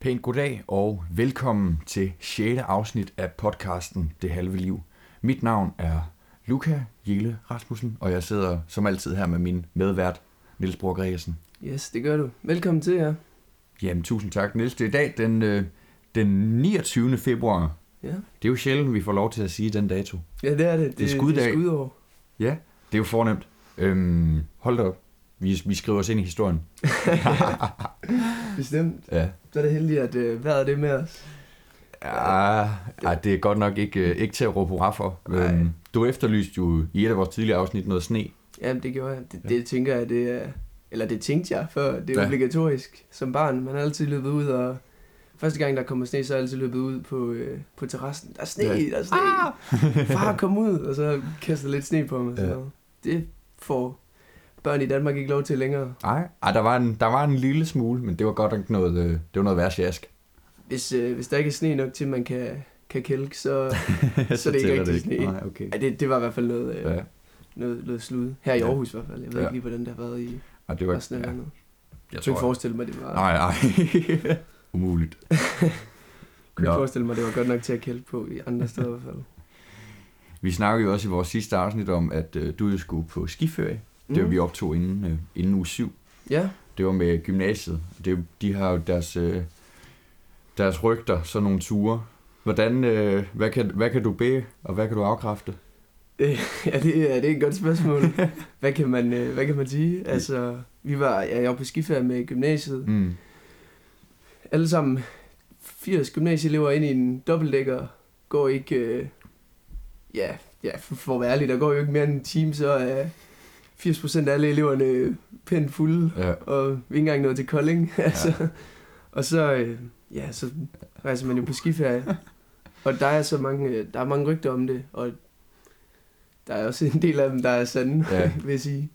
Pænt goddag og velkommen til 6. afsnit af podcasten Det Halve Liv. Mit navn er Luca Jelle Rasmussen, og jeg sidder som altid her med min medvært, Niels Bror Gregersen. Yes, det gør du. Velkommen til jer. Jamen, tusind tak, Niels. Det er i dag den, øh, den 29. februar. Ja. Det er jo sjældent, vi får lov til at sige den dato. ja, det er det. Det er skuddag. Det er skudår. Ja, det er jo fornemt. Øhm, hold da op. Vi, vi skriver os ind i historien. Bestemt. Ja. Så er det heldigt, at øh, vejret er det med os. Ja, ja, det er godt nok ikke, øh, ikke til at råbe hurra for. Nej. Øhm, du efterlyste jo i et af vores tidligere afsnit noget sne. Jamen, det gjorde jeg. Det, det tænker jeg, det er... Eller det tænkte jeg før. Det er Ja. ja. obligatorisk som barn. Man har altid løbet ud, og første gang, der kommer sne, så har jeg altid løbet ud på, øh, på terrassen. Der er sne, Ja. der er sne. Ah! Far, kom ud! Og så kaster lidt sne på mig. Ja. Så det får børn i Danmark ikke lov til længere. Nej, Ej, der, var en, der var en lille smule, men det var godt nok noget, øh, det var noget værre sjask. Hvis, øh, hvis der ikke er sne nok til, at man kan, kan kælke, så, så, det er ikke rigtig sne. Nej, okay. Ja, det, det var i hvert fald noget, øh, Ja. noget, noget slud. Her i Ja. Aarhus i hvert fald. Jeg ved Ja. ikke lige, hvordan det har været i Ej, det var, resten af ja, landet. jeg Jeg kunne ikke forestille mig, det var... nej, nej. Umuligt. Jeg kunne ikke forestille mig, det var godt nok til at kælde på i andre steder i hvert fald. Vi snakkede jo også i vores sidste afsnit om, at øh, du jo skulle på skiferie. Det var vi optog inden, øh, inden uge 7. Ja, Det var med gymnasiet. Det, de har jo deres, øh, deres rygter, sådan nogle ture. Hvordan, øh, hvad, kan, hvad kan du bede, og hvad kan du afkræfte? øh, ja det, er, det er et godt spørgsmål. hvad, kan man, øh, hvad kan man sige? Altså, vi var, ja, jeg var på skiferie med gymnasiet. Mm. Alle sammen 80 gymnasieelever ind i en dobbeltdækker går ikke... Øh, ja, ja, for, for at være ærlig, der går jo ikke mere end en time, så er 80% af alle eleverne pænt fulde. Ja. og vi er ikke engang nået til Kolding. altså. Og så, øh, ja, så rejser man jo på skiferie. og der er så mange, øh, der er mange rygter om det, og der er også en del af dem, der er sande, Ja. ja. vil jeg sige.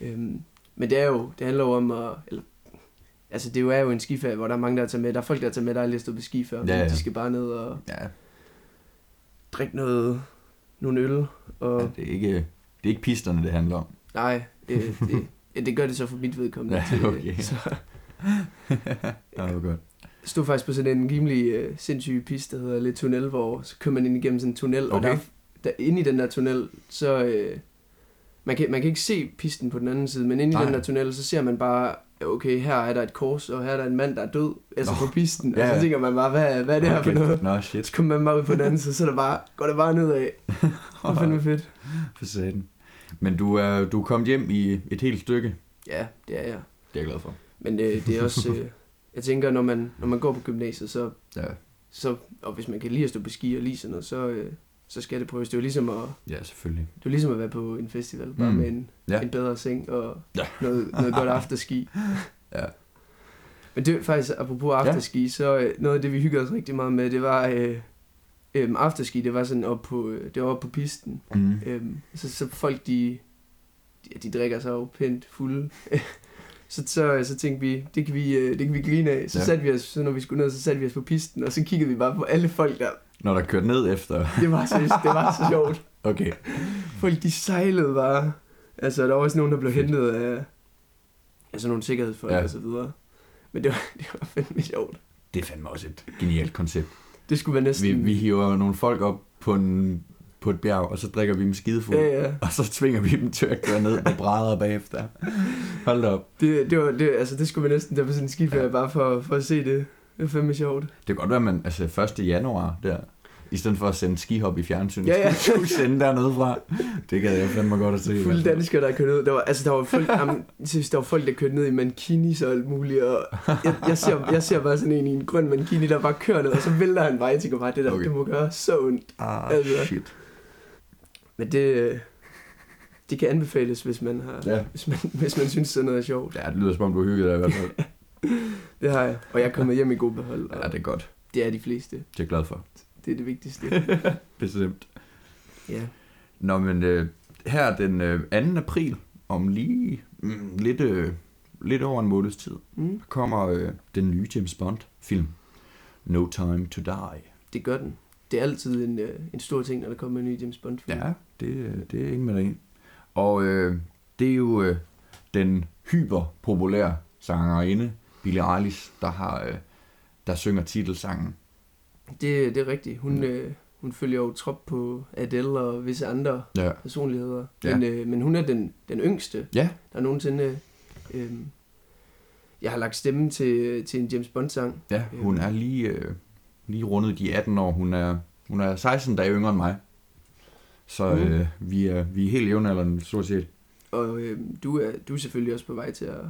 Øhm, men det er jo, det handler jo om at, eller, altså det er jo- er jo en skiferie, hvor der er mange, der tager med. Der er folk, der tager med, der aldrig har stået på ski før. Ja, ja. De skal bare ned og Ja, drikke noget, nogle øl. Og, ja, det, er ikke, det er ikke pisterne, det handler om. Nej, det, det, ja, det gør det så for mit vedkommende. Ja, til, okay. Så, Ja, det var godt. Jeg stod faktisk på sådan en rimelig øh, sindssyg piste, der hedder lidt tunnel, hvor så kører man ind igennem sådan en tunnel, og Okay. der, der, inde i den der tunnel, så... Øh, man, kan, man kan ikke se pisten på den anden side, men inde i Nej. den der tunnel, så ser man bare, okay, her er der et kors, og her er der en mand, der er død, altså Nå. på pisten. Ja, Og så tænker man bare, hvad, hvad er det her for Okay. noget? Nå, shit. Så kommer man bare ud på den anden side, så er der bare, går det bare nedad. Det er fandme fedt. For satan. Men du er, du er kommet hjem i et helt stykke. Ja, det er jeg. Det er jeg glad for. Men øh, det er også, øh, jeg tænker, når man, når man går på gymnasiet, så Ja, så, og hvis man kan lide at stå på ski og lige sådan noget, så, øh, så skal det prøves. Det er jo ligesom at, ja selvfølgelig. det er ligesom at være på en festival, bare Mm. med en, Ja. en bedre seng og Ja. noget, noget godt afterski. Ja. Men det er faktisk, apropos afterski, ja. så øh, noget af det, vi hyggede os rigtig meget med, det var øh, øh, afterski, det var sådan op på, øh, det var op på pisten. Mm. Øh, så, så folk, de, de, de drikker sig jo pænt fulde. så, så, så tænkte vi, det kan vi, øh, det kan vi grine af. Så Ja. satte vi os, så når vi skulle ned, så satte vi os på pisten, og så kiggede vi bare på alle folk der. Når der kørte ned efter... Det var så, det var så sjovt. Okay. Folk, de sejlede bare. Altså, der var også nogen, der blev hentet af altså nogle sikkerhedsfolk ja. og så videre. Men det var, det var fandme sjovt. Det er fandme også et genialt koncept. Det skulle være næsten... Vi, vi hiver nogle folk op på, en, på et bjerg, og så drikker vi dem skidefuld. Ja, ja. Og så tvinger vi dem til at køre ned med brædder bagefter. Hold da op. Det, det, var, det, altså, det skulle vi næsten der på sådan en skiferie, Ja. bare for, for at se det. Det var fandme sjovt. Det kan godt være, at man altså 1. januar der, i stedet for at sende skihop i fjernsynet, Ja, ja. skulle sende dernede fra. Det gad jeg fandme godt at se. Fulde danskere, der kørte ned. Der var, altså, der var folk, jamen, der var folk, der kørte ned i mankinis og alt muligt. Og jeg, jeg, ser, jeg ser bare sådan en i en grøn mankini, der bare kører ned, og så vælter han bare. Jeg tænker bare, det der, Okay. det må gøre så ondt. Ah, Altså. shit. Men det, øh, det kan anbefales, hvis man, har, Ja. hvis man, hvis man synes, sådan noget er sjovt. Ja, det lyder som om, du hyggede dig i hvert fald. Det har jeg. Og jeg er kommet hjem i god behold. Ja, det er godt. det er de fleste. Det er jeg glad for. Det er det vigtigste. Bestemt. ja. Nå, men øh, her den øh, 2. april, om lige mm, lidt, øh, lidt over en måneds tid, Mm. kommer øh, den nye James Bond-film, No Time to Die. Det gør den. Det er altid en, øh, en stor ting, når der kommer en ny James Bond film. Ja, det, øh, det er ingen med dig Og øh, det er jo øh, den hyperpopulære sangerinde, Billie Eilish, der har, øh, der synger titelsangen. Det, det er rigtigt. Hun, øh, hun følger jo trop på Adele og visse andre Ja. personligheder. Ja. Men, øh, men hun er den, den yngste, Ja, der nogensinde... Øh, jeg har lagt stemme til, til en James Bond-sang. ja hun er lige, øh, lige rundet de 18 år. Hun er, hun er 16 dage yngre end mig. Så Mhm. øh, vi, er, vi er helt jævnaldrende, stort set. Og øh, du, er, du er selvfølgelig også på vej til at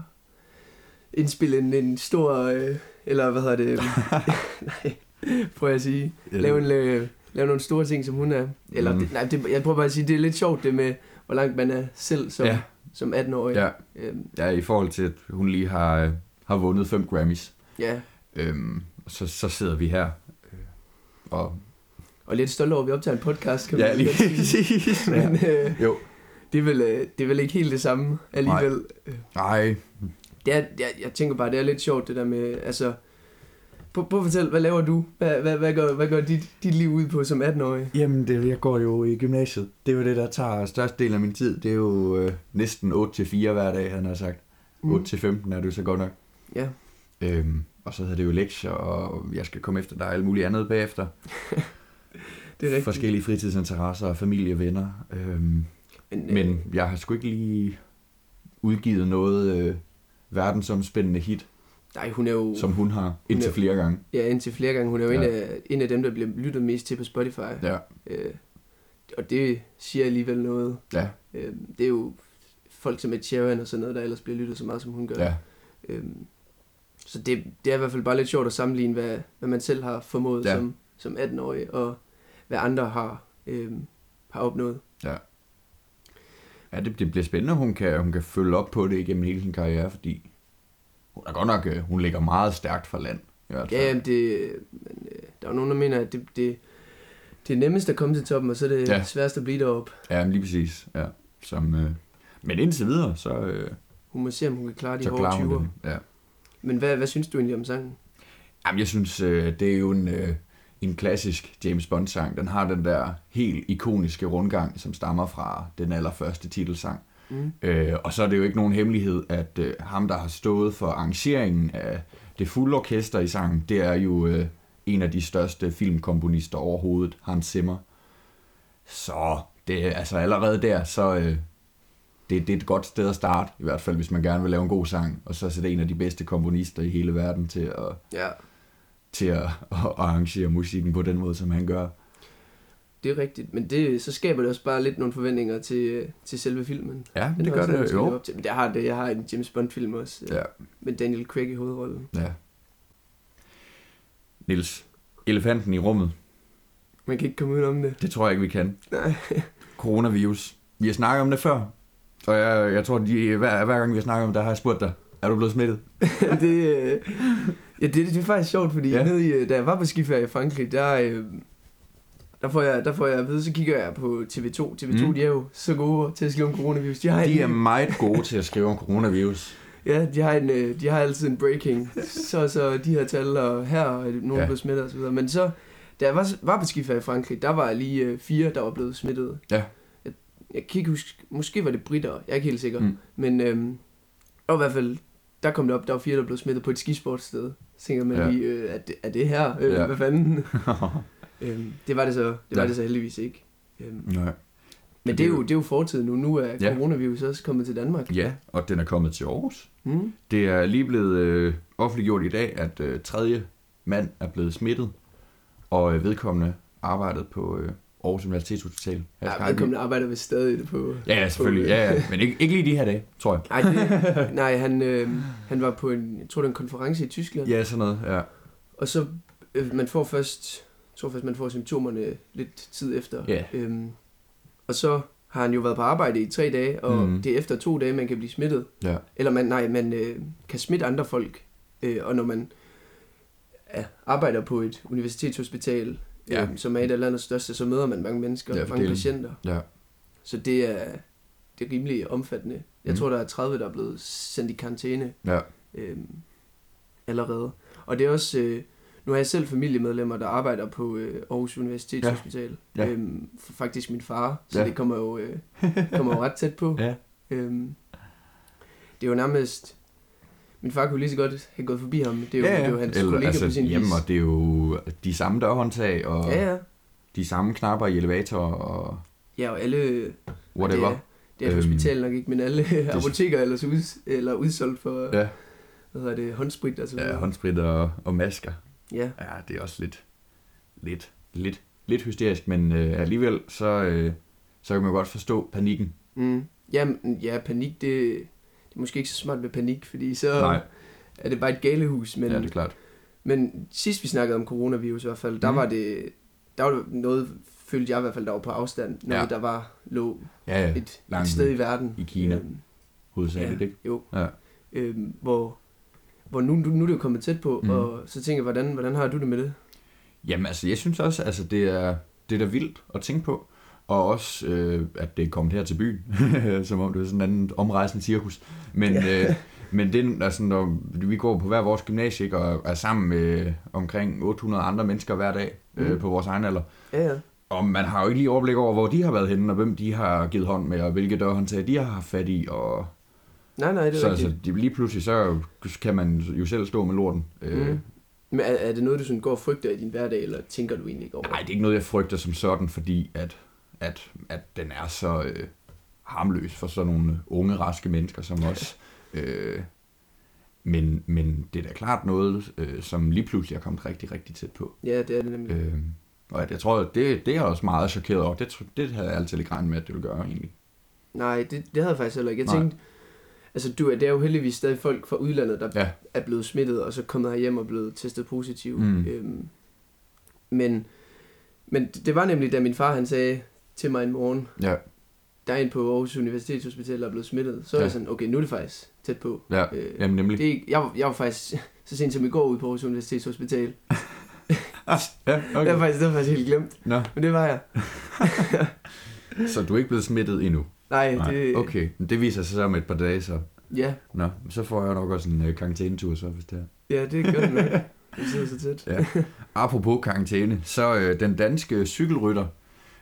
indspille en, en stor... Øh, eller hvad hedder det? nej, prøver jeg at sige. Lave, en, øh, lave nogle store ting, som hun er. Eller, Mm. det, nej, det, jeg prøver bare at sige, det er lidt sjovt det med, hvor langt man er selv som, Ja. som 18-årig. Ja, Øhm, ja, i forhold til, at hun lige har, øh, har vundet fem Grammys. ja. Øhm, så, så sidder vi her. Øh, og, Og lidt stolt over, at vi optager en podcast, kan ja, man lige godt sige. præcis. Men øh, Jo. det, er vel, det er vel ikke helt det samme alligevel. Øh, Nej, Det er, jeg, jeg tænker bare, det er lidt sjovt det der med, altså... Prøv, at fortælle, hvad laver du? Hvad, hvad, hvad går, hvad går dit, dit liv ud på som 18-årig? Jamen, det, jeg går jo i gymnasiet. Det er jo det, der tager størstedelen af min tid. Det er jo øh, næsten 8-4 hver dag, han har sagt. Mm. 8-15 er jo så godt nok. Ja, Øhm, og så hedder det jo lektier, og jeg skal komme efter dig og alt muligt andet bagefter. det er rigtigt. Forskellige fritidsinteresser og familie, venner. Øhm, Men, øh, men jeg har sgu ikke lige udgivet noget øh, verdensomspændende hit, nej, hun er jo som hun har indtil er- flere gange. ja, indtil flere gange. Hun er jo Ja. en, af, en af dem, der bliver lyttet mest til på Spotify. Ja, Øh, og det siger alligevel noget. ja, Øh, det er jo folk som Ed Sheeran og sådan noget, der ellers bliver lyttet så meget, som hun gør. ja. Øhm, så det, det er i hvert fald bare lidt sjovt at sammenligne, hvad, hvad man selv har formået Ja. ja. som, som 18-årig, og hvad andre har, øhm, har opnået. Ja, det, det bliver spændende, hun kan, hun kan følge op på det igennem hele sin karriere, fordi hun er godt nok, øh, hun ligger meget stærkt for land. I hvert fald. Ja, jamen det, øh, der er nogen, der mener, at det, det, det er nemmest at komme til toppen, og så er det Ja. sværest at blive deroppe. ja men lige præcis. Ja. Som, øh, men indtil videre, så, øh, Hun må se, om hun kan klare de hårde klarer hun 20'er. det. Ja. Men hvad, hvad synes du egentlig om sangen? Jamen, jeg synes, øh, det er jo en, øh, en klassisk James Bond-sang. Den har den der helt ikoniske rundgang, som stammer fra den allerførste titelsang. Mm. Øh, og så er det jo ikke nogen hemmelighed, at øh, ham, der har stået for arrangeringen af det fulde orkester i sangen, det er jo øh, en af de største filmkomponister overhovedet, Hans Zimmer. Så det er altså allerede der, så øh, det, det er et godt sted at starte, i hvert fald hvis man gerne vil lave en god sang, og så sætte en af de bedste komponister i hele verden til at, Ja, til at, at arrangere musikken på den måde, som han gør. Det er rigtigt. Men det, så skaber det også bare lidt nogle forventninger til, øh, til selve filmen. Ja, det gør det jo. op Til. Men det har det. Jeg har en James Bond-film også, øh, Ja, med Daniel Craig i hovedrollen. ja. Nils, elefanten i rummet, Man kan ikke komme ud om det. det tror jeg ikke, vi kan. Nej. Coronavirus. Vi har snakket om det før, og jeg, jeg tror, de, hver, hver gang vi har snakket om det, har jeg spurgt dig, er du blevet smittet? det, øh, ja, det, det er faktisk sjovt, fordi Ja. nede i, da jeg var på skiferie i Frankrig, der, der, får jeg, der får jeg at vide, så kigger jeg på TV2. TV2, Mm. de er jo så gode til at skrive om coronavirus. De har, De er en, meget gode til at skrive om coronavirus. ja, de har, en, øh, de har altid en breaking. Så, så de her tal, og her er nogen Ja. blevet smittet osv. Men så, da jeg var, var på skiferie i Frankrig, der var lige øh, fire, der var blevet smittet. Ja. Jeg, jeg kan ikke huske, måske var det britter, jeg er ikke helt sikker. Mm. Men øhm, og i hvert fald, der kom det op, der var fire, der blev smittet på et skisportssted. Så tænker man Ja. lige, øh, er, det, er det her? Øh, ja. Hvad fanden? øhm, det var det så, det var Ja. det så heldigvis ikke. Øhm, Nej. men det er, jo, det er jo fortid nu. Nu er Ja. coronavirus også kommet til Danmark. Ja, og den er kommet til Aarhus. Mm. Det er lige blevet øh, offentliggjort i dag, at øh, tredje mand er blevet smittet, og øh, vedkommende arbejdede på øh, Aarhus Universitetshospital. Ja, vedkommende arbejder vi stadig på... Ja, ja, selvfølgelig. på, Ja, ja. Men ikke, ikke lige de her dage, tror jeg. Nej, det, nej han, øh, han var på en, jeg tror det var en konference i Tyskland. Ja, sådan noget. Ja, Og så, øh, man får først, jeg tror først, man får symptomerne lidt tid efter. Ja. Øhm, og så har han jo været på arbejde i tre dage, og mm. det er efter to dage, man kan blive smittet. ja. Eller man, nej, man øh, kan smitte andre folk. Øh, og når man ja, arbejder på et universitetshospital, Ja. øh, som er et af landets største, så møder man mange mennesker, Ja, mange patienter. ja. Så det er, det er rimelig omfattende. Jeg Mhm. tror, der er 30, der er blevet sendt i karantæne ja. øh, allerede. Og det er også, øh, nu har jeg selv familiemedlemmer, der arbejder på øh, Aarhus Universitetshospital. Ja. Ja. Øhm, faktisk min far, så Ja. det kommer jo, øh, kommer jo ret tæt på. Ja. Øhm, det er jo nærmest... min far kunne lige så godt have gået forbi ham. Det er jo, ja, ja. Det er jo hans Eller, kollega altså, på sin jamen, vis. og det er jo de samme dørhåndtag, og Ja, ja. de samme knapper i elevator, og Ja, og alle... whatever. Det er, det er et Øhm, hospital nok ikke, men alle apoteker er ellers ud, eller udsolgt for, Ja, hvad hedder det, håndsprit og så ja håndsprit og, og masker. Ja, Ja, det er også lidt, lidt, lidt, lidt hysterisk, men øh, alligevel, så, øh, så kan man godt forstå panikken. mm. ja, ja, panik, det, det er måske ikke så smart med panik, fordi så Nej, er det bare et galehus. Men, ja, det er klart. men sidst vi snakkede om coronavirus i hvert fald, der Mm. var det, der var noget, følte jeg i hvert fald, der var på afstand, noget Ja. der var, lå Ja, ja, et, et sted i verden. i Kina. Øhm, hovedsageligt, Ja. ikke? Jo. Ja. øhm, hvor, hvor nu, nu, nu er det jo kommet tæt på, mm. og så tænker jeg, hvordan, hvordan har du det med det? Jamen, altså, jeg synes også, altså, det er, det er da vildt at tænke på. Og også, øh, at det er kommet her til byen, som om det er sådan en anden omrejsende cirkus. Men, ja. øh, men det er sådan, når vi går på hver vores gymnasie, ikke, og er sammen med omkring 800 andre mennesker hver dag øh, Mhm. på vores egen alder. Ja, ja. Og man har jo ikke lige overblik over, hvor de har været henne, og hvem de har givet hånd med, og hvilke dørhåndtag de har haft fat i. Og Nej, nej, det er så rigtigt. altså, de, lige pludselig, så kan man jo selv stå med lorten. Øh, Mm. Men er, er det noget, du sådan går og frygter i din hverdag, eller tænker du egentlig ikke over? Nej, det er ikke noget, jeg frygter som sådan, fordi at, at, at den er så øh, harmløs for sådan nogle unge, raske mennesker som os. Øh, men, men det er da klart noget, øh, som lige pludselig er kommet rigtig, rigtig tæt på. Ja, det er det nemlig. Øh, og at jeg tror, at det, det er også meget chokeret over. Det, det havde jeg altid ikke regnet med, at det ville gøre egentlig. Nej, det, det havde jeg faktisk heller ikke. Jeg Nej. tænkte, altså du, det er jo heldigvis stadig folk fra udlandet, der Ja. er blevet smittet, og så kommet herhjem og blevet testet positiv. Mm. Øhm, men, men det var nemlig, da min far han sagde til mig en morgen, Ja, der er en på Aarhus Universitetshospital, der er blevet smittet, så ja. Er jeg sådan, okay, nu er det faktisk tæt på. ja. Øh, Jamen nemlig. det jeg, jeg var faktisk så sent som i går ude på Aarhus Universitetshospital. Ja, Okay. Det, var faktisk, det var faktisk helt glemt, Nå, men det var jeg. så du er ikke blevet smittet endnu? Nej, Nej, det, okay. Det viser sig så om et par dage, så... ja, Nå, så får jeg nok også en øh, karantænetur, så hvis det er. ja, det gør det nok. Vi sidder så tæt. Ja. Apropos karantæne, så øh, den danske cykelrytter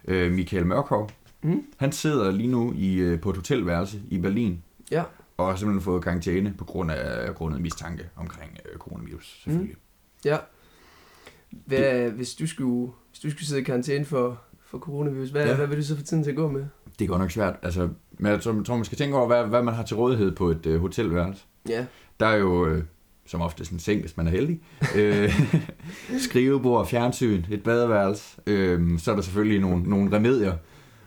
øh, Michael Mørkov, Mm. han sidder lige nu i, øh, på et hotelværelse i Berlin, Ja. og har simpelthen fået karantæne på grund af grundet mistanke omkring øh, coronavirus, selvfølgelig. Ja. Hvad, hvis, du skulle, hvis du skulle sidde i karantæne for, for coronavirus, hvad, Ja. hvad vil du så få tiden til at gå med? Det er godt nok svært, altså, men jeg tror, tror man skal tænke over, hvad, hvad man har til rådighed på et øh, hotelværelse. Ja. Der er jo, øh, som ofte en seng, hvis man er heldig, øh, skrivebord, fjernsyn, et badeværelse, øh, så er der selvfølgelig nogle, nogle remedier,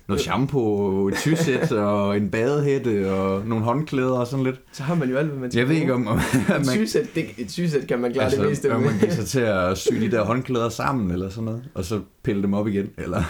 noget shampoo, et tysæt og en badehætte og nogle håndklæder og sådan lidt. Så har man jo alt, hvad man skal Jeg ved ikke om, om Et man, sygesæt, det, et sygesæt kan man klare altså, det meste med. man giver sig til at sy de der håndklæder sammen eller sådan noget, og så pille dem op igen. Eller,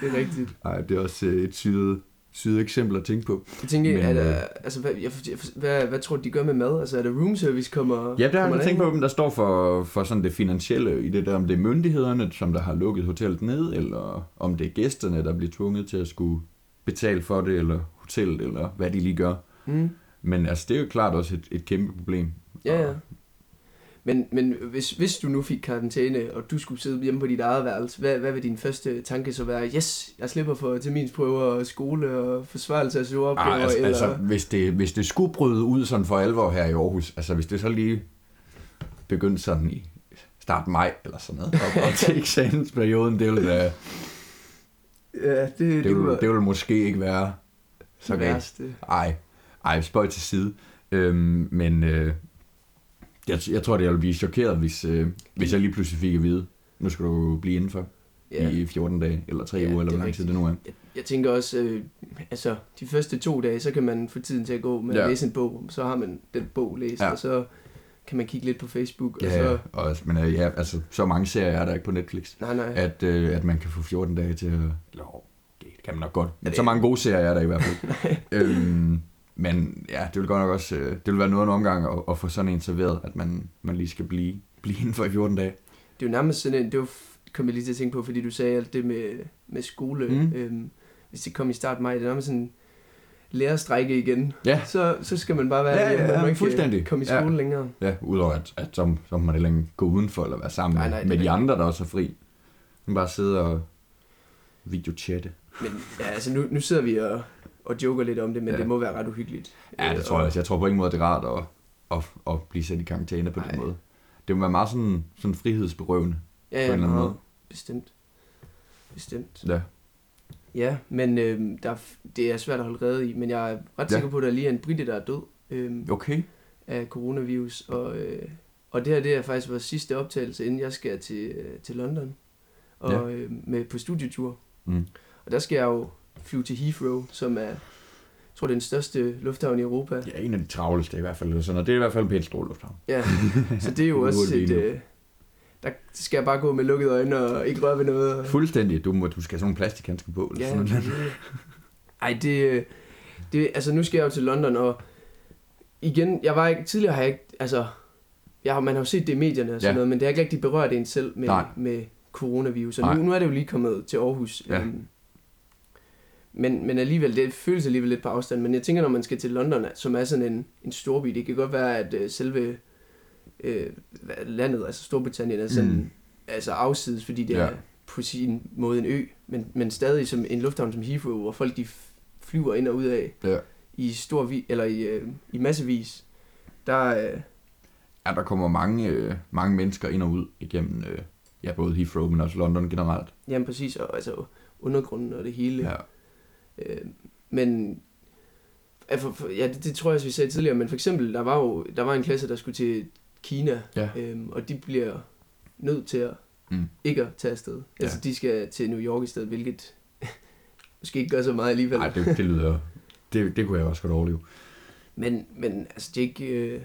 Det er rigtigt. Ej, det er også øh, et syet, syet eksempel at tænke på. Jeg tænker, Men, er øh, der, altså, hvad, jeg, hvad, hvad tror du, de gør med mad? Altså, er der room service kommer Ja, der har jeg tænkt på, hvem der står for, for sådan det finansielle i det der, om det er myndighederne, som der har lukket hotellet ned, eller om det er gæsterne, der bliver tvunget til at skulle betale for det, eller hotellet, eller hvad de lige gør. Mm. Men altså, det er jo klart også et, et kæmpe problem. Ja, ja. Men, men hvis, hvis du nu fik karantæne, og du skulle sidde hjemme på dit eget værelse, hvad, hvad vil din første tanke så være? Yes, jeg slipper for terminsprøver og skole og forsvarelse af søgeopgaver, Ah, altså, eller... altså hvis, det, hvis det skulle bryde ud sådan for alvor her i Aarhus, altså hvis det så lige begyndte sådan i start maj eller sådan noget, og, og til eksamensperioden, det ville, da, ja, det, det, det, ville, være det ville måske ikke være så galt. værste. Ej, ej, spøj til side. Øhm, men øh, jeg, jeg tror, det ville blive chokeret, hvis, øh, hvis jeg lige pludselig fik at vide, nu skal du blive indenfor Ja. i 14 dage, eller 3 Ja, uger, eller hvor lang tid det nu er. Jeg, jeg tænker også, øh, altså de første to dage, så kan man få tiden til at gå med Ja. at læse en bog. Så har man den bog læst, Ja. og så kan man kigge lidt på Facebook. og Ja, så, ja, og, men øh, ja, altså, så mange serier er der ikke på Netflix, Nej, nej. at, øh, at man kan få 14 dage til at... Eller, det kan man nok godt. Men det- så mange gode serier er der i hvert fald. øhm, men ja, det vil godt nok også... Øh, det vil være noget en omgang at, at få sådan en serveret, at man, man lige skal blive, blive inden for i 14 dage. Det er jo nærmest sådan en, det var, kom jeg lige til at tænke på, fordi du sagde alt det med, med skole. Mm. Øhm, hvis det kom i start maj, det er nærmest sådan lærerstrække igen. Ja, Så, så skal man bare være Ja, ja, hjemme, ja, man ikke fuldstændig. kan komme i Ja. skole længere. Ja, udover at, at så, så må man ikke gå udenfor eller være sammen Nej, nej, med er de andre, der også er fri. Man bare sidde og videochatte. Men ja, altså nu, nu sidder vi og, og joker lidt om det, men Ja. ja. det må være ret uhyggeligt. Ja, det Øh, tror jeg også. Jeg tror på ingen måde, det er rart at, at, at blive sat i karantæne på Nej. den måde. Det må være meget sådan, sådan frihedsberøvende. Ja, På en ja, eller anden måde. Bestemt. Bestemt. Ja. Ja, men øh, der, er det er svært at holde rede i, men jeg er ret Ja. sikker på, at der lige er en brite, der er død øh, Okay. af coronavirus. Og, øh, og det her det er faktisk vores sidste optagelse, inden jeg skal til, øh, til London og Ja. øh, med på studietur. Mm. Og der skal jeg jo flyve til Heathrow, som er, jeg tror, det er den største lufthavn i Europa. Ja, en af de travleste i hvert fald. eller Sådan, og det er i hvert fald en pænt stor lufthavn. Ja, så det er jo også et... Øh, der skal jeg bare gå med lukkede øjne og ikke røre ved noget. Og, Fuldstændig. Du, må, du skal have sådan nogle plastikhandsker på. Eller ja, sådan noget. det, ej, det, øh, det... Altså, nu skal jeg jo til London, og igen, jeg var ikke... Tidligere har jeg ikke... Altså, jeg har, man har jo set det i medierne og sådan Ja. noget, men det har ikke rigtig berørt en selv med, Nej. med coronavirus. Og nu, nu er det jo lige kommet til Aarhus. Ja. Øhm, men, men alligevel, det føles alligevel lidt på afstand. Men jeg tænker, når man skal til London, som er sådan en, en storby, det kan godt være, at øh, selve øh, landet, altså Storbritannien, er sådan Mm. altså afsides, fordi det Ja. er på sin måde en ø, men, men stadig som en lufthavn som Heathrow, hvor folk de flyver ind og ud af Ja. i stor vi, eller i, øh, i massevis. Der, øh, Ja, der kommer mange, øh, mange mennesker ind og ud igennem øh, ja, både Heathrow, men også London generelt. jamen præcis, og altså undergrunden og det hele. Ja. Øh, men ja, det, det tror jeg også, vi sagde tidligere, men for eksempel, der var jo der var en klasse, der skulle til Kina, Ja. øhm, og de bliver nødt til at Mm. ikke at tage afsted. Ja. Altså, de skal til New York i stedet, hvilket måske ikke gør så meget alligevel. Nej, det, det lyder... Det, det kunne jeg også godt overleve. Men, men altså, det er ikke... Øh,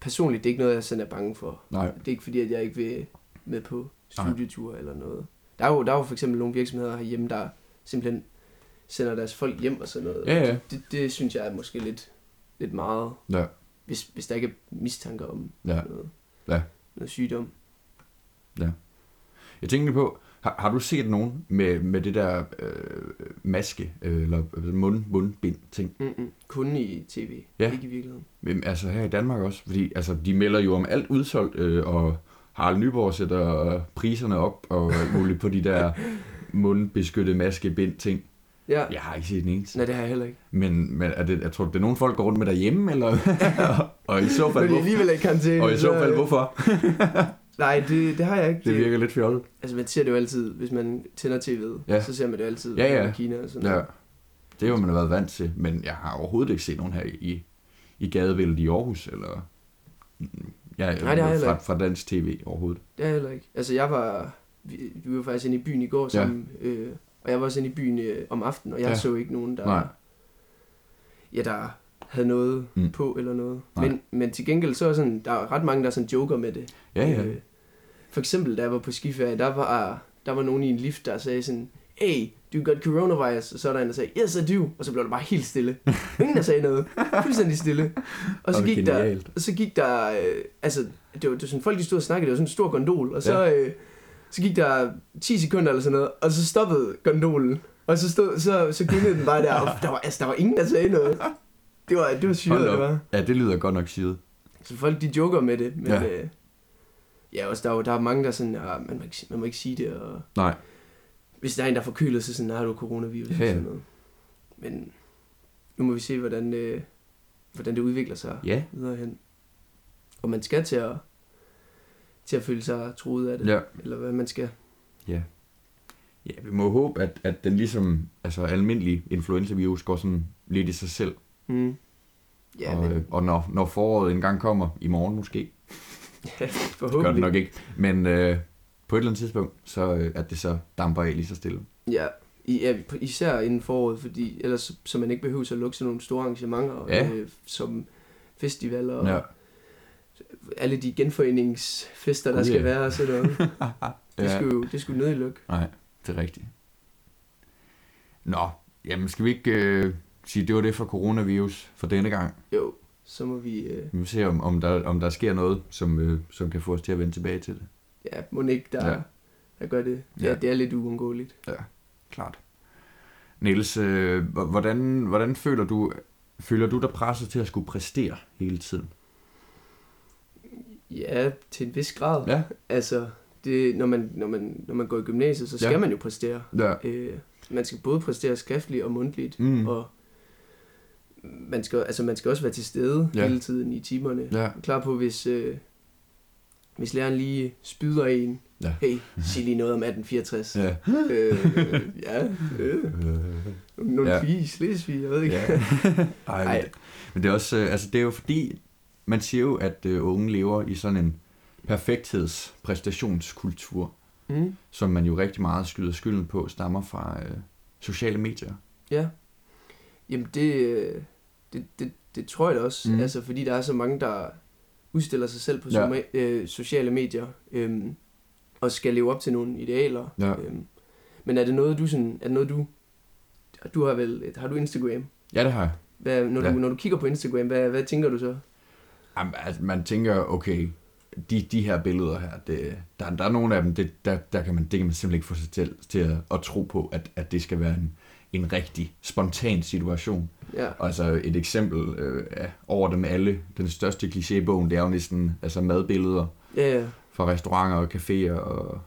personligt, det er ikke noget, jeg sådan er bange for. Nej. Det er ikke fordi, at jeg ikke vil med på studietur eller noget. Der er, jo, der er jo for eksempel nogle virksomheder herhjemme, der simpelthen sender deres folk hjem og sådan noget. Ja, ja. Det, det synes jeg er måske lidt, lidt meget, Ja. hvis, hvis der ikke er mistanker om Ja. noget, Ja. noget sygdom. Jeg tænkte på, har, har du set nogen med, med det der øh, maske, øh, eller mund, mundbind ting? Mm-mm. Kun i tv, Ja. ikke i virkeligheden. Men, altså her i Danmark også, fordi altså, de melder jo om alt udsolgt, øh, og Harald Nyborg sætter priserne op og muligt på de der mundbeskyttede maskebind ting. Ja, Jeg har ikke set den eneste. nej, det har jeg heller ikke. Men, men er det, jeg tror, det er nogen folk går rundt med derhjemme, eller? og i så fald, Men alligevel ikke karantæne. Og i så fald, hvorfor? Nej, det, det har jeg ikke. Det virker lidt fjollet. Altså, man ser det jo altid, hvis man tænder tv'et, Ja. ja. så ser man det jo altid Ja, ja. i Kina og sådan Ja, noget. det har man været vant til, men jeg har overhovedet ikke set nogen her i, i gadebilledet i Aarhus, eller, ja, Nej, det har jeg fra, fra dansk tv overhovedet. Det er jeg heller ikke. Altså, jeg var... Vi, vi var faktisk inde i byen i går sammen, ja. øh, og jeg var også inde i byen øh, om aftenen, og jeg Ja. ja. så ikke nogen, der... Nej. Ja, der havde noget Mm. på eller noget. Nej. Men, men til gengæld, så er sådan, der er ret mange, der sådan joker med det. Ja, ja. Øh, for eksempel, da jeg var på skiferie, der var, der var nogen i en lift, der sagde sådan, hey, du got coronavirus, og så er der en, der sagde, yes, I do, og så blev der bare helt stille. Ingen, der sagde noget. Fuldstændig stille. Og så gik der, og så gik der, øh, altså, det var, det var sådan, folk de stod og snakkede, det var sådan en stor gondol, og så, øh, så gik der 10 sekunder eller sådan noget, og så stoppede gondolen, og så, stod, så, så gyngede den bare der, og der var, altså, der var ingen, der sagde noget. Det var, det var syret, det var. Ja, det lyder godt nok syret. Så folk, de joker med det, men Ja. øh, ja også, der, er jo- der er mange, der sådan, ja, man, må ikke, man må ikke sige det, og Nej. hvis der er en, der forkøler sig, sådan, har du coronavirus, ja. og sådan noget. Men nu må vi se, hvordan, øh, hvordan det udvikler sig Ja. videre hen. Og man skal til at, til at føle sig truet af det, Ja. eller hvad man skal. Ja. Ja, vi må håbe, at, at den ligesom, altså almindelig influenza-virus går sådan lidt i sig selv. Mm. Ja, og, men, øh, og når, når foråret engang kommer, i morgen måske, ja, det gør det forhåbentlig. nok ikke, men øh, på et eller andet tidspunkt, så øh, at det så damper af lige så stille. Ja, i, ja, især inden foråret, fordi ellers så man ikke behøver at lukke sådan nogle store arrangementer, Ja. øh, som festivaler og Ja. Alle de genforeningsfester, der Gud, skal ja. være og sådan noget. Det Ja. skulle jo det skulle nødig lukke. Nej, det er rigtigt. Nå, jamen skal vi ikke øh, sige, det var det for coronavirus for denne gang. Jo, så må vi... Øh, Vi må se, om, om, der, om der sker noget, som, øh, som kan få os til at vende tilbage til det. ja, må ikke, der, Ja. ja. der gør det. Ja. Ja. ja, det er lidt uundgåeligt. Klart. Niels, øh, hvordan, hvordan føler du, føler du dig presset til at skulle præstere hele tiden? Ja, til en vis grad. Ja. Altså, det, når, man, når, man, når man går i gymnasiet, så skal Ja. man jo præstere. Ja. Øh, man skal både præstere skriftligt og mundtligt. Mm. Og, man skal, altså man skal også være til stede Ja. hele tiden i timerne. Ja. Klar på, hvis, øh, hvis læreren lige spyder en, Ja. hey, sig lige noget om 1864. Ja. øh, ja, øh, nogle Ja. fige i Slesvig, jeg ved ikke. Ja. Ej, Ej. men, men det er også, øh, altså det er jo fordi, man siger jo, at øh, unge lever i sådan en perfekthedspræstationskultur, Mm. som man jo rigtig meget skyder skylden på, stammer fra øh, sociale medier. Ja. Jamen det, øh, det, det, det tror jeg da også. Mm. Altså fordi der er så mange, der udstiller sig selv på Ja. ja. øh, sociale medier. Øhm, og skal leve op til nogle idealer. Ja. Øhm, men er det noget, du sådan... Er det noget, du... Du har vel... Har du Instagram? Ja, det har jeg. Hvad, når, Ja. du, når du kigger på Instagram, hvad, hvad tænker du så? Jamen, altså, man tænker, okay, de, de her billeder her, det, der, der er nogle af dem, det, der, der kan man, det kan man simpelthen ikke få sig til, til at, at tro på, at, at det skal være en, en rigtig spontan situation. Ja. Altså et eksempel øh, over dem alle, den største kliché i bogen, det er jo næsten altså madbilleder Ja, ja. fra restauranter og caféer og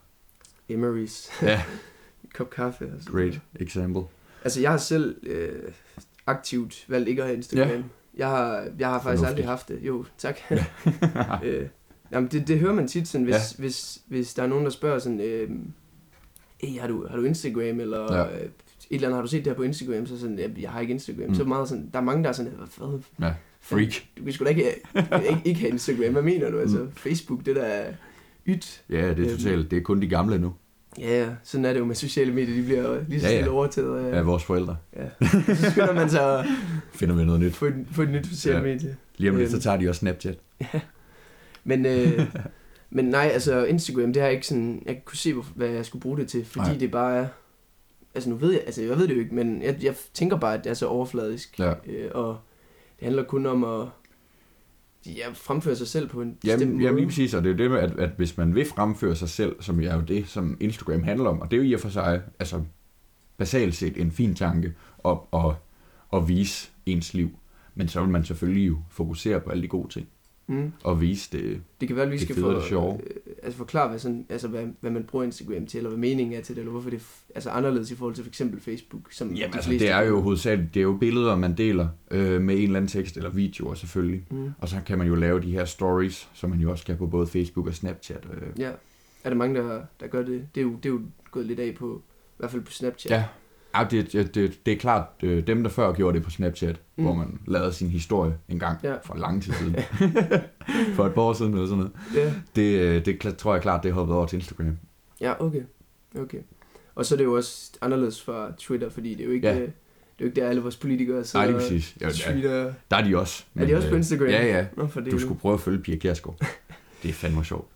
Emery's. ja, kop kaffe. Og sådan great example. Altså, jeg har selv øh, aktivt valgt ikke at have Instagram. Ja. Jeg har, jeg har faktisk aldrig haft det. Jo, tak. øh, jamen, det, det hører man tit, sådan, hvis, Ja. hvis, hvis der er nogen, der spørger sådan, øh, hey, har du, har du Instagram, eller Ja. øh, et eller andet, har du set det her på Instagram, så sådan, jeg, jeg har ikke Instagram. Mm. Så meget sådan, der er mange, der er sådan, hvad, Ja, freak. du kan sgu da ikke, ikke, ikke have Instagram, hvad mener du? Altså, Mm. Facebook, det der er ydt. Ja, det er Øhm. totalt, det er kun de gamle nu, Ja, ja, sådan er det jo med sociale medier, de bliver lige så Ja, ja. overtaget af, af vores forældre. ja. Så skynder man sig Finder vi noget nyt. få et, få et nyt socialt Ja. ja. medie. Lige om lidt, så Øhm. tager de også Snapchat. Men, øh, men nej, altså Instagram, det har jeg ikke sådan, jeg kunne se, hvad jeg skulle bruge det til, fordi nej. det bare er, altså nu ved jeg, altså jeg ved det jo ikke, men jeg, jeg tænker bare, at det er så overfladisk, Ja. øh, og det handler kun om at ja, fremføre sig selv på en bestemt Jamen, måde. jamen lige præcis, og det er jo det med, at, at hvis man vil fremføre sig selv, som er jo det, som Instagram handler om, og det er jo i og for sig, altså basalt set en fin tanke, at, at, at vise ens liv. Men så vil man selvfølgelig jo fokusere på alle de gode ting, Mm. og vise det. Det kan være, at vi skal det sjove. øh, altså forklare, hvad, sådan, altså, hvad, hvad man bruger Instagram til, eller hvad meningen er til det, eller hvorfor det er altså anderledes i forhold til for eksempel Facebook. Som Jamen de altså, det er jo hovedsageligt, det er jo billeder, man deler øh, med en eller anden tekst, eller videoer selvfølgelig. Mm. Og så kan man jo lave de her stories, som man jo også kan på både Facebook og Snapchat. Øh. Ja. Er der mange, der, der gør det? Det er, jo, det er jo gået lidt af på, i hvert fald på Snapchat. Ja, ja det, det, det, er klart, øh, dem der før gjorde det på Snapchat, mm. Hvor man lavede sin historie en gang Ja. for lang tid siden. for et par år siden eller sådan noget. ja. Det, øh, det tror jeg klart, det er hoppet over til Instagram. Ja, okay. okay. Og så er det jo også anderledes fra Twitter, fordi det er jo ikke, Ja. ja. det er jo ikke der alle vores politikere sidder Nej, lige præcis. Ja, og ja, tweeter. der er de også. Er de også på øh, Instagram? Ja, ja. Nå, for det Du skulle prøve at følge Pia Kjærsgaard. Det er fandme sjovt.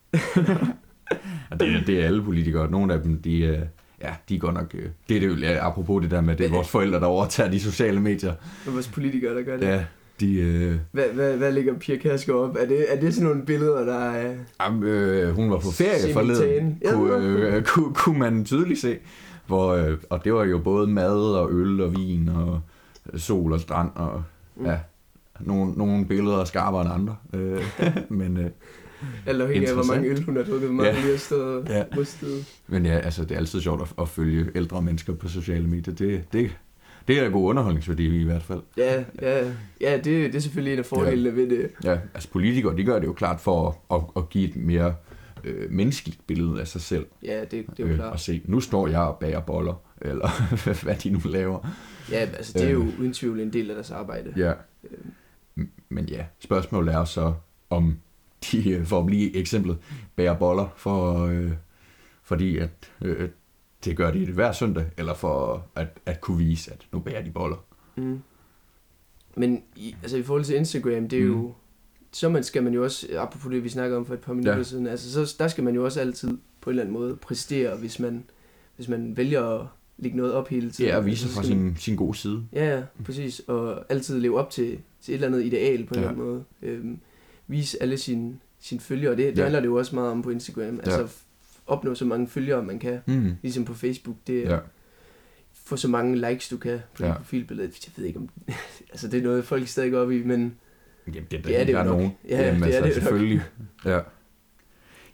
og det, er- det er alle politikere. Nogle af dem, de, øh, ja, de er godt nok... øh, Det er det jo, ja, apropos det der med, det er vores forældre, der overtager de sociale medier. jo vores politikere, der gør det. Ja, de... Øh, Hvad, hvad, hvad ligger Pia Kærsgaard op? Er det, er det sådan nogle billeder, der er... Jamen, øh, hun var på ferie forleden, kunne, øh, kunne, kunne man tydeligt se. Hvor, øh, og det var jo både mad og øl og vin og sol og strand og Mm. ja, nogle, nogle billeder er skarpere end andre. Øh, men, øh, Alt afhængig af, hvor mange øl hun har drukket, hvor meget Ja. ja. lige har stået Ja. ja. rystet. men ja, altså, det er altid sjovt at, at følge ældre mennesker på sociale medier. Det, det, det er god underholdningsværdi i hvert fald. Ja, ja, ja det, det er selvfølgelig en af fordelene ved det. Ja, altså politikere, de gør det jo klart for at, at, at give et mere øh, menneskeligt billede af sig selv. Ja, det, det er jo øh, klart. og se, nu står jeg og bager boller, eller hvad de nu laver. Ja, altså det er jo Øh. uden tvivl en del af deres arbejde. Ja. Øh, Men ja, spørgsmålet er så, om de, øh, for at blive eksemplet, bager boller, for, øh, fordi at øh, det gør de hver søndag, eller for at, at kunne vise, at nu bager de boller. Mm. Men i, altså i forhold til Instagram, det er Mm. jo... Så man, skal man jo også, apropos det vi snakkede om for et par minutter Ja. ja. siden, altså så, der skal man jo også altid på en eller anden måde præstere, hvis man, hvis man vælger at lægge noget op hele tiden. Det er at vise Altså, så fra sin, sin gode side. Ja, ja, præcis. Og altid leve op til, til et eller andet ideal på en Ja. eller anden måde. Øhm, vise alle sine, sine følgere, og det, det Ja. handler det jo også meget om på Instagram. Altså opnå så mange følgere, man kan. Mm. Ligesom på Facebook. Det Ja. få så mange likes, du kan på Ja. ja. profilbillede. Jeg ved ikke om... altså det er noget, folk stadig går op i, men... Jamen, det, Det er det jo nok. Nogen. Ja, Jamen, det er altså, det jo nok. selvfølgelig. Ja.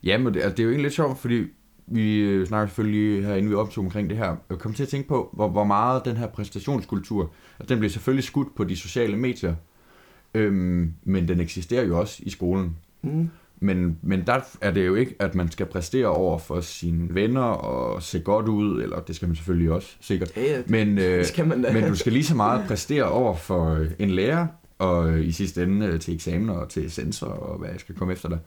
Ja, men det, altså, det er jo egentlig lidt sjovt, fordi vi øh, snakker selvfølgelig herinde, vi optog omkring det her. Jeg kom til at tænke på, hvor, hvor meget den her præstationskultur, at den bliver selvfølgelig skudt på de sociale medier, øhm, men den eksisterer jo også i skolen. Mm. Men, men der er det jo ikke, at man skal præstere over for sine venner og se godt ud, eller det skal man selvfølgelig også, sikkert. Ja, ja, Men, øh, det skal man da. men du skal lige så meget præstere over for øh, en lærer, og øh, i sidste ende øh, til eksamener og til sensor, og hvad jeg skal komme efter dig.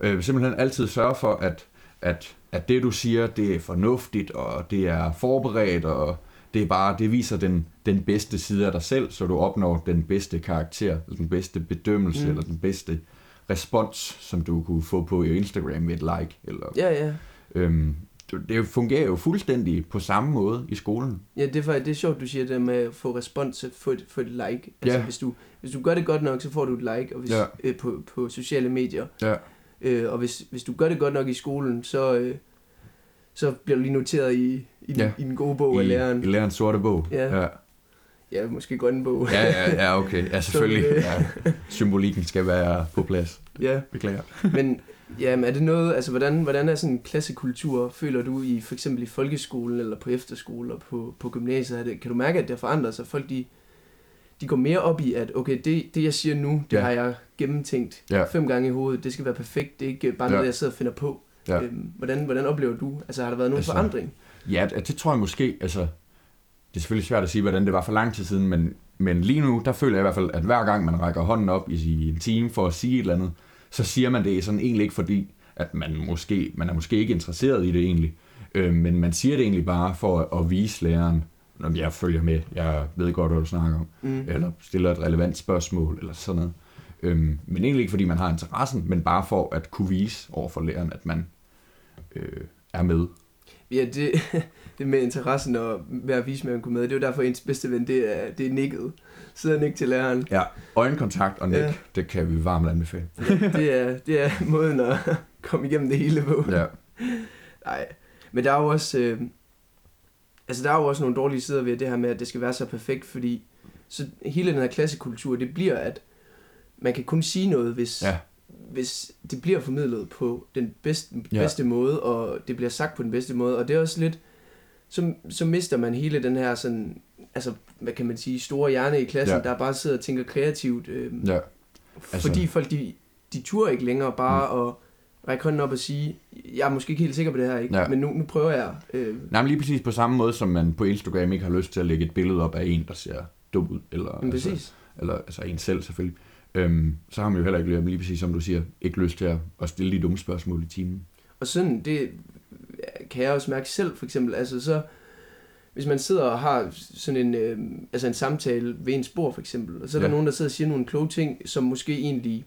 Øh, simpelthen altid sørge for, at, at, at det du siger, det er fornuftigt, og det er forberedt, og det er bare, det viser den, den bedste side af dig selv, så du opnår den bedste karakter, eller den bedste bedømmelse, Mm. eller den bedste respons, som du kunne få på Instagram med et like. Eller, Ja, ja. øhm, det, fungerer jo fuldstændig på samme måde i skolen. Ja, det er, faktisk, det er sjovt, du siger det med at få respons, få et, få et like. Altså, Ja. hvis, du, hvis du gør det godt nok, så får du et like og hvis, Ja. øh, på, på sociale medier. Ja. Øh, og hvis, hvis du gør det godt nok i skolen, så, øh, så bliver du lige noteret i, i, Ja. i den gode bog af I, læreren. I lærerens sorte bog. Ja. ja. Ja, måske grønne bog. Ja, ja, ja, okay. Ja, selvfølgelig. Så, øh, Ja. Symbolikken skal være på plads. ja. Beklager. Men jamen, er det noget, altså hvordan, hvordan er sådan en klassekultur, føler du i for eksempel i folkeskolen eller på efterskole og på, på gymnasiet? Er det, kan du mærke, at det har forandret sig? Folk de, de går mere op i, at okay, det, det jeg siger nu, det Ja. har jeg gennemtænkt Ja. fem gange i hovedet. Det skal være perfekt. Det er ikke bare Ja. noget, jeg sidder og finder på. Ja. Øhm, hvordan, hvordan oplever du? Altså har der været nogen Altså, forandring? Ja, det, tror jeg måske, altså, det er selvfølgelig svært at sige, hvordan det var for lang tid siden, men, men lige nu, der føler jeg i hvert fald, at hver gang man rækker hånden op i, i en time for at sige et eller andet, så siger man det sådan egentlig ikke fordi, at man måske, man er måske ikke interesseret i det egentlig, øh, men man siger det egentlig bare for at, at vise læreren, når jeg følger med, jeg ved godt, hvad du snakker om, Mm. eller stiller et relevant spørgsmål, eller sådan noget. Øhm, men egentlig ikke, fordi man har interessen, men bare for at kunne vise over for læreren, at man øh, er med. Ja, det, det med interessen og at man kunne med, det er jo derfor, ens bedste ven, det er, det er nikket. Sidder nik til læreren. Ja, øjenkontakt og nik, Ja. ja. det kan vi varmt anbefale. Det er, det er måden at komme igennem det hele på. Ja, Nej, men der er jo også, øh, altså der er jo også nogle dårlige sider ved det her med, at det skal være så perfekt, fordi så hele den her klassekultur, det bliver, at man kan kun sige noget, hvis, Ja. Hvis det bliver formidlet på den bedste, Ja. bedste måde, og det bliver sagt på den bedste måde, og det er også lidt, så, så mister man hele den her sådan, altså, hvad kan man sige, store hjerne i klassen, Ja. der bare sidder og tænker kreativt, øh, ja, altså... Fordi folk, de, de turde ikke længere bare mm. at række hånden op og sige, jeg er måske ikke helt sikker på det her, ikke? Ja. men nu, nu prøver jeg. Øh, Nej, men lige præcis på samme måde, som man på Instagram ikke har lyst til at lægge et billede op af en, der ser dum ud. Eller, men altså, eller altså en selv selvfølgelig. Øhm, så har man jo heller ikke, lige præcis som du siger, ikke lyst til at, at stille de dumme spørgsmål i timen. Og sådan, det kan jeg også mærke selv, for eksempel. Altså så, hvis man sidder og har sådan en, øh, altså en samtale ved ens bord, for eksempel, og så er der Ja. nogen, der sidder og siger nogle kloge ting, som måske egentlig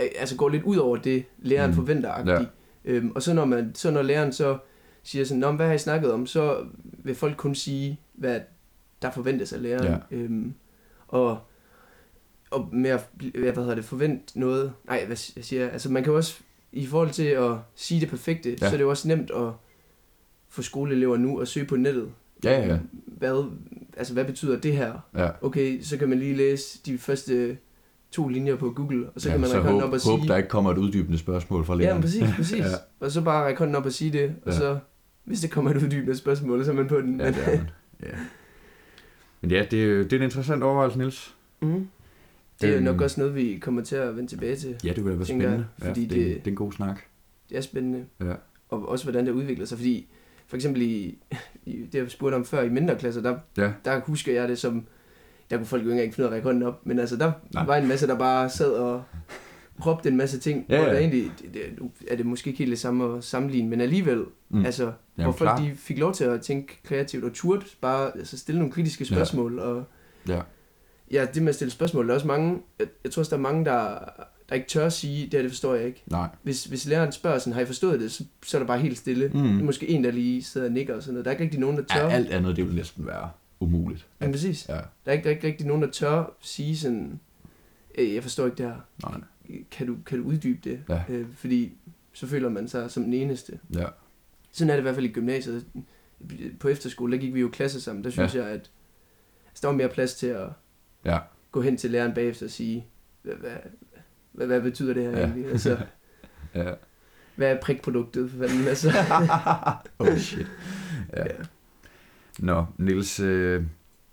øh, altså går lidt ud over det, læreren mm. Forventer. Ja. Øhm, og så når, man, så når læreren så siger sådan, Nå, hvad har I snakket om, så vil folk kun sige, hvad der forventes af læreren. Ja. Øhm, og, og med at, hvad hedder det, forvente noget, nej, hvad siger, jeg? altså man kan jo også, i forhold til at sige det perfekte, ja. Ja. så er det jo også nemt at få skoleelever nu at søge på nettet. Ja, ja, ja. Hvad, altså hvad betyder det her? ja. Okay, så kan man lige læse de første to linjer på Google, og så ja, kan man række hånden op og sige... håb, der ikke kommer et uddybende spørgsmål fra Ja, læreren. men præcis, præcis. Ja. ja. Og så bare række hånden op og sige det, og Ja. så, hvis det kommer et uddybende spørgsmål, så er man på den. Ja, det er man. Ja. Men ja, det, er- det er en interessant overvejelse, Niels. mm. Det er Øhm. nok også noget, vi kommer til at vende tilbage til. Ja, det kunne da være Tænker jeg, spændende. Ja, fordi det, det, det- er en god snak. Det er spændende. Ja. Og også, hvordan det udvikler sig. Fordi, for eksempel i, i det, jeg spurgte om før, i mindre klasser, der, Ja. der husker jeg det som, der kunne folk jo ikke engang finde ud af at række hånden op, men altså, der Nej. Var en masse, der bare sad og råbte en masse ting, Ja, hvor ja. der egentlig, det, det, er det måske ikke helt det samme at sammenligne, men alligevel, Mm. altså, hvor Jamen, folk klart. de fik lov til at tænke kreativt og turde bare altså, stille nogle kritiske Ja. spørgsmål, og Ja. Ja, det med at stille spørgsmål, der er også mange, jeg, jeg tror også, der er mange, der, der ikke tør at sige, det her, det forstår jeg ikke. Nej. Hvis, hvis læreren spørger sådan, har I forstået det, så, så er der bare helt stille. Mm. Det er måske en, der lige sidder og nikker og sådan noget. Der er ikke rigtig nogen, der tør. Ja, alt andet, det vil næsten være umuligt. Ja, præcis. Ja, Der er ikke, der er ikke rigtig nogen, der tør sige sådan, "Øh, jeg forstår ikke det her. nej, Kan du, kan du uddybe det? Ja. Øh, fordi så føler man sig som den eneste. ja. Sådan er det i hvert fald i gymnasiet. På efterskole, der gik vi jo klasser sammen. Der synes ja. jeg, at altså, der var mere plads til at Ja. gå hen til læreren bagefter og sige, hvad, hvad, hvad, hvad betyder det her Ja. egentlig? Altså, Ja. hvad er prikproduktet? For fanden, altså. oh shit. Ja. Ja. Nå, Niels, øh,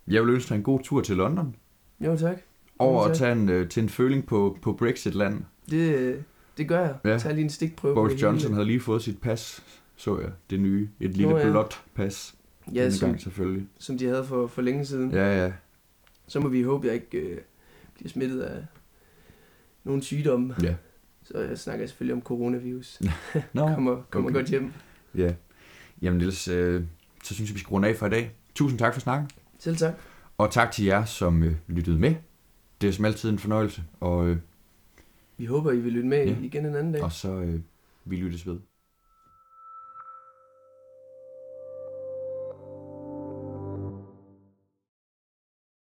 jeg vil ønske dig en god tur til London. Jo, tak. Over at tage en, øh, til en føling på, på Brexit-land. Det, øh, det gør jeg. Ja. Tag lige en stikprøve. på Boris Johnson hele. havde lige fået sit pas, så jeg. Det nye. Et lille Nå, ja. blåt pas. Ja, som, gang selvfølgelig. som de havde for, for længe siden. Ja, ja. Så må vi håbe, at jeg ikke øh, bliver smittet af nogle sygdomme. Ja. Så jeg snakker selvfølgelig om coronavirus. Nå, Kommer, kommer okay. godt hjem. ja. Jamen Niels, øh, så synes jeg, vi skal runde af for i dag. Tusind tak for snakken. Selv tak. Og tak til jer, som øh, lyttede med. Det er som altid en fornøjelse. Og, øh, Vi håber, I vil lytte med Ja. igen en anden dag. og så øh, vi lyttes ved.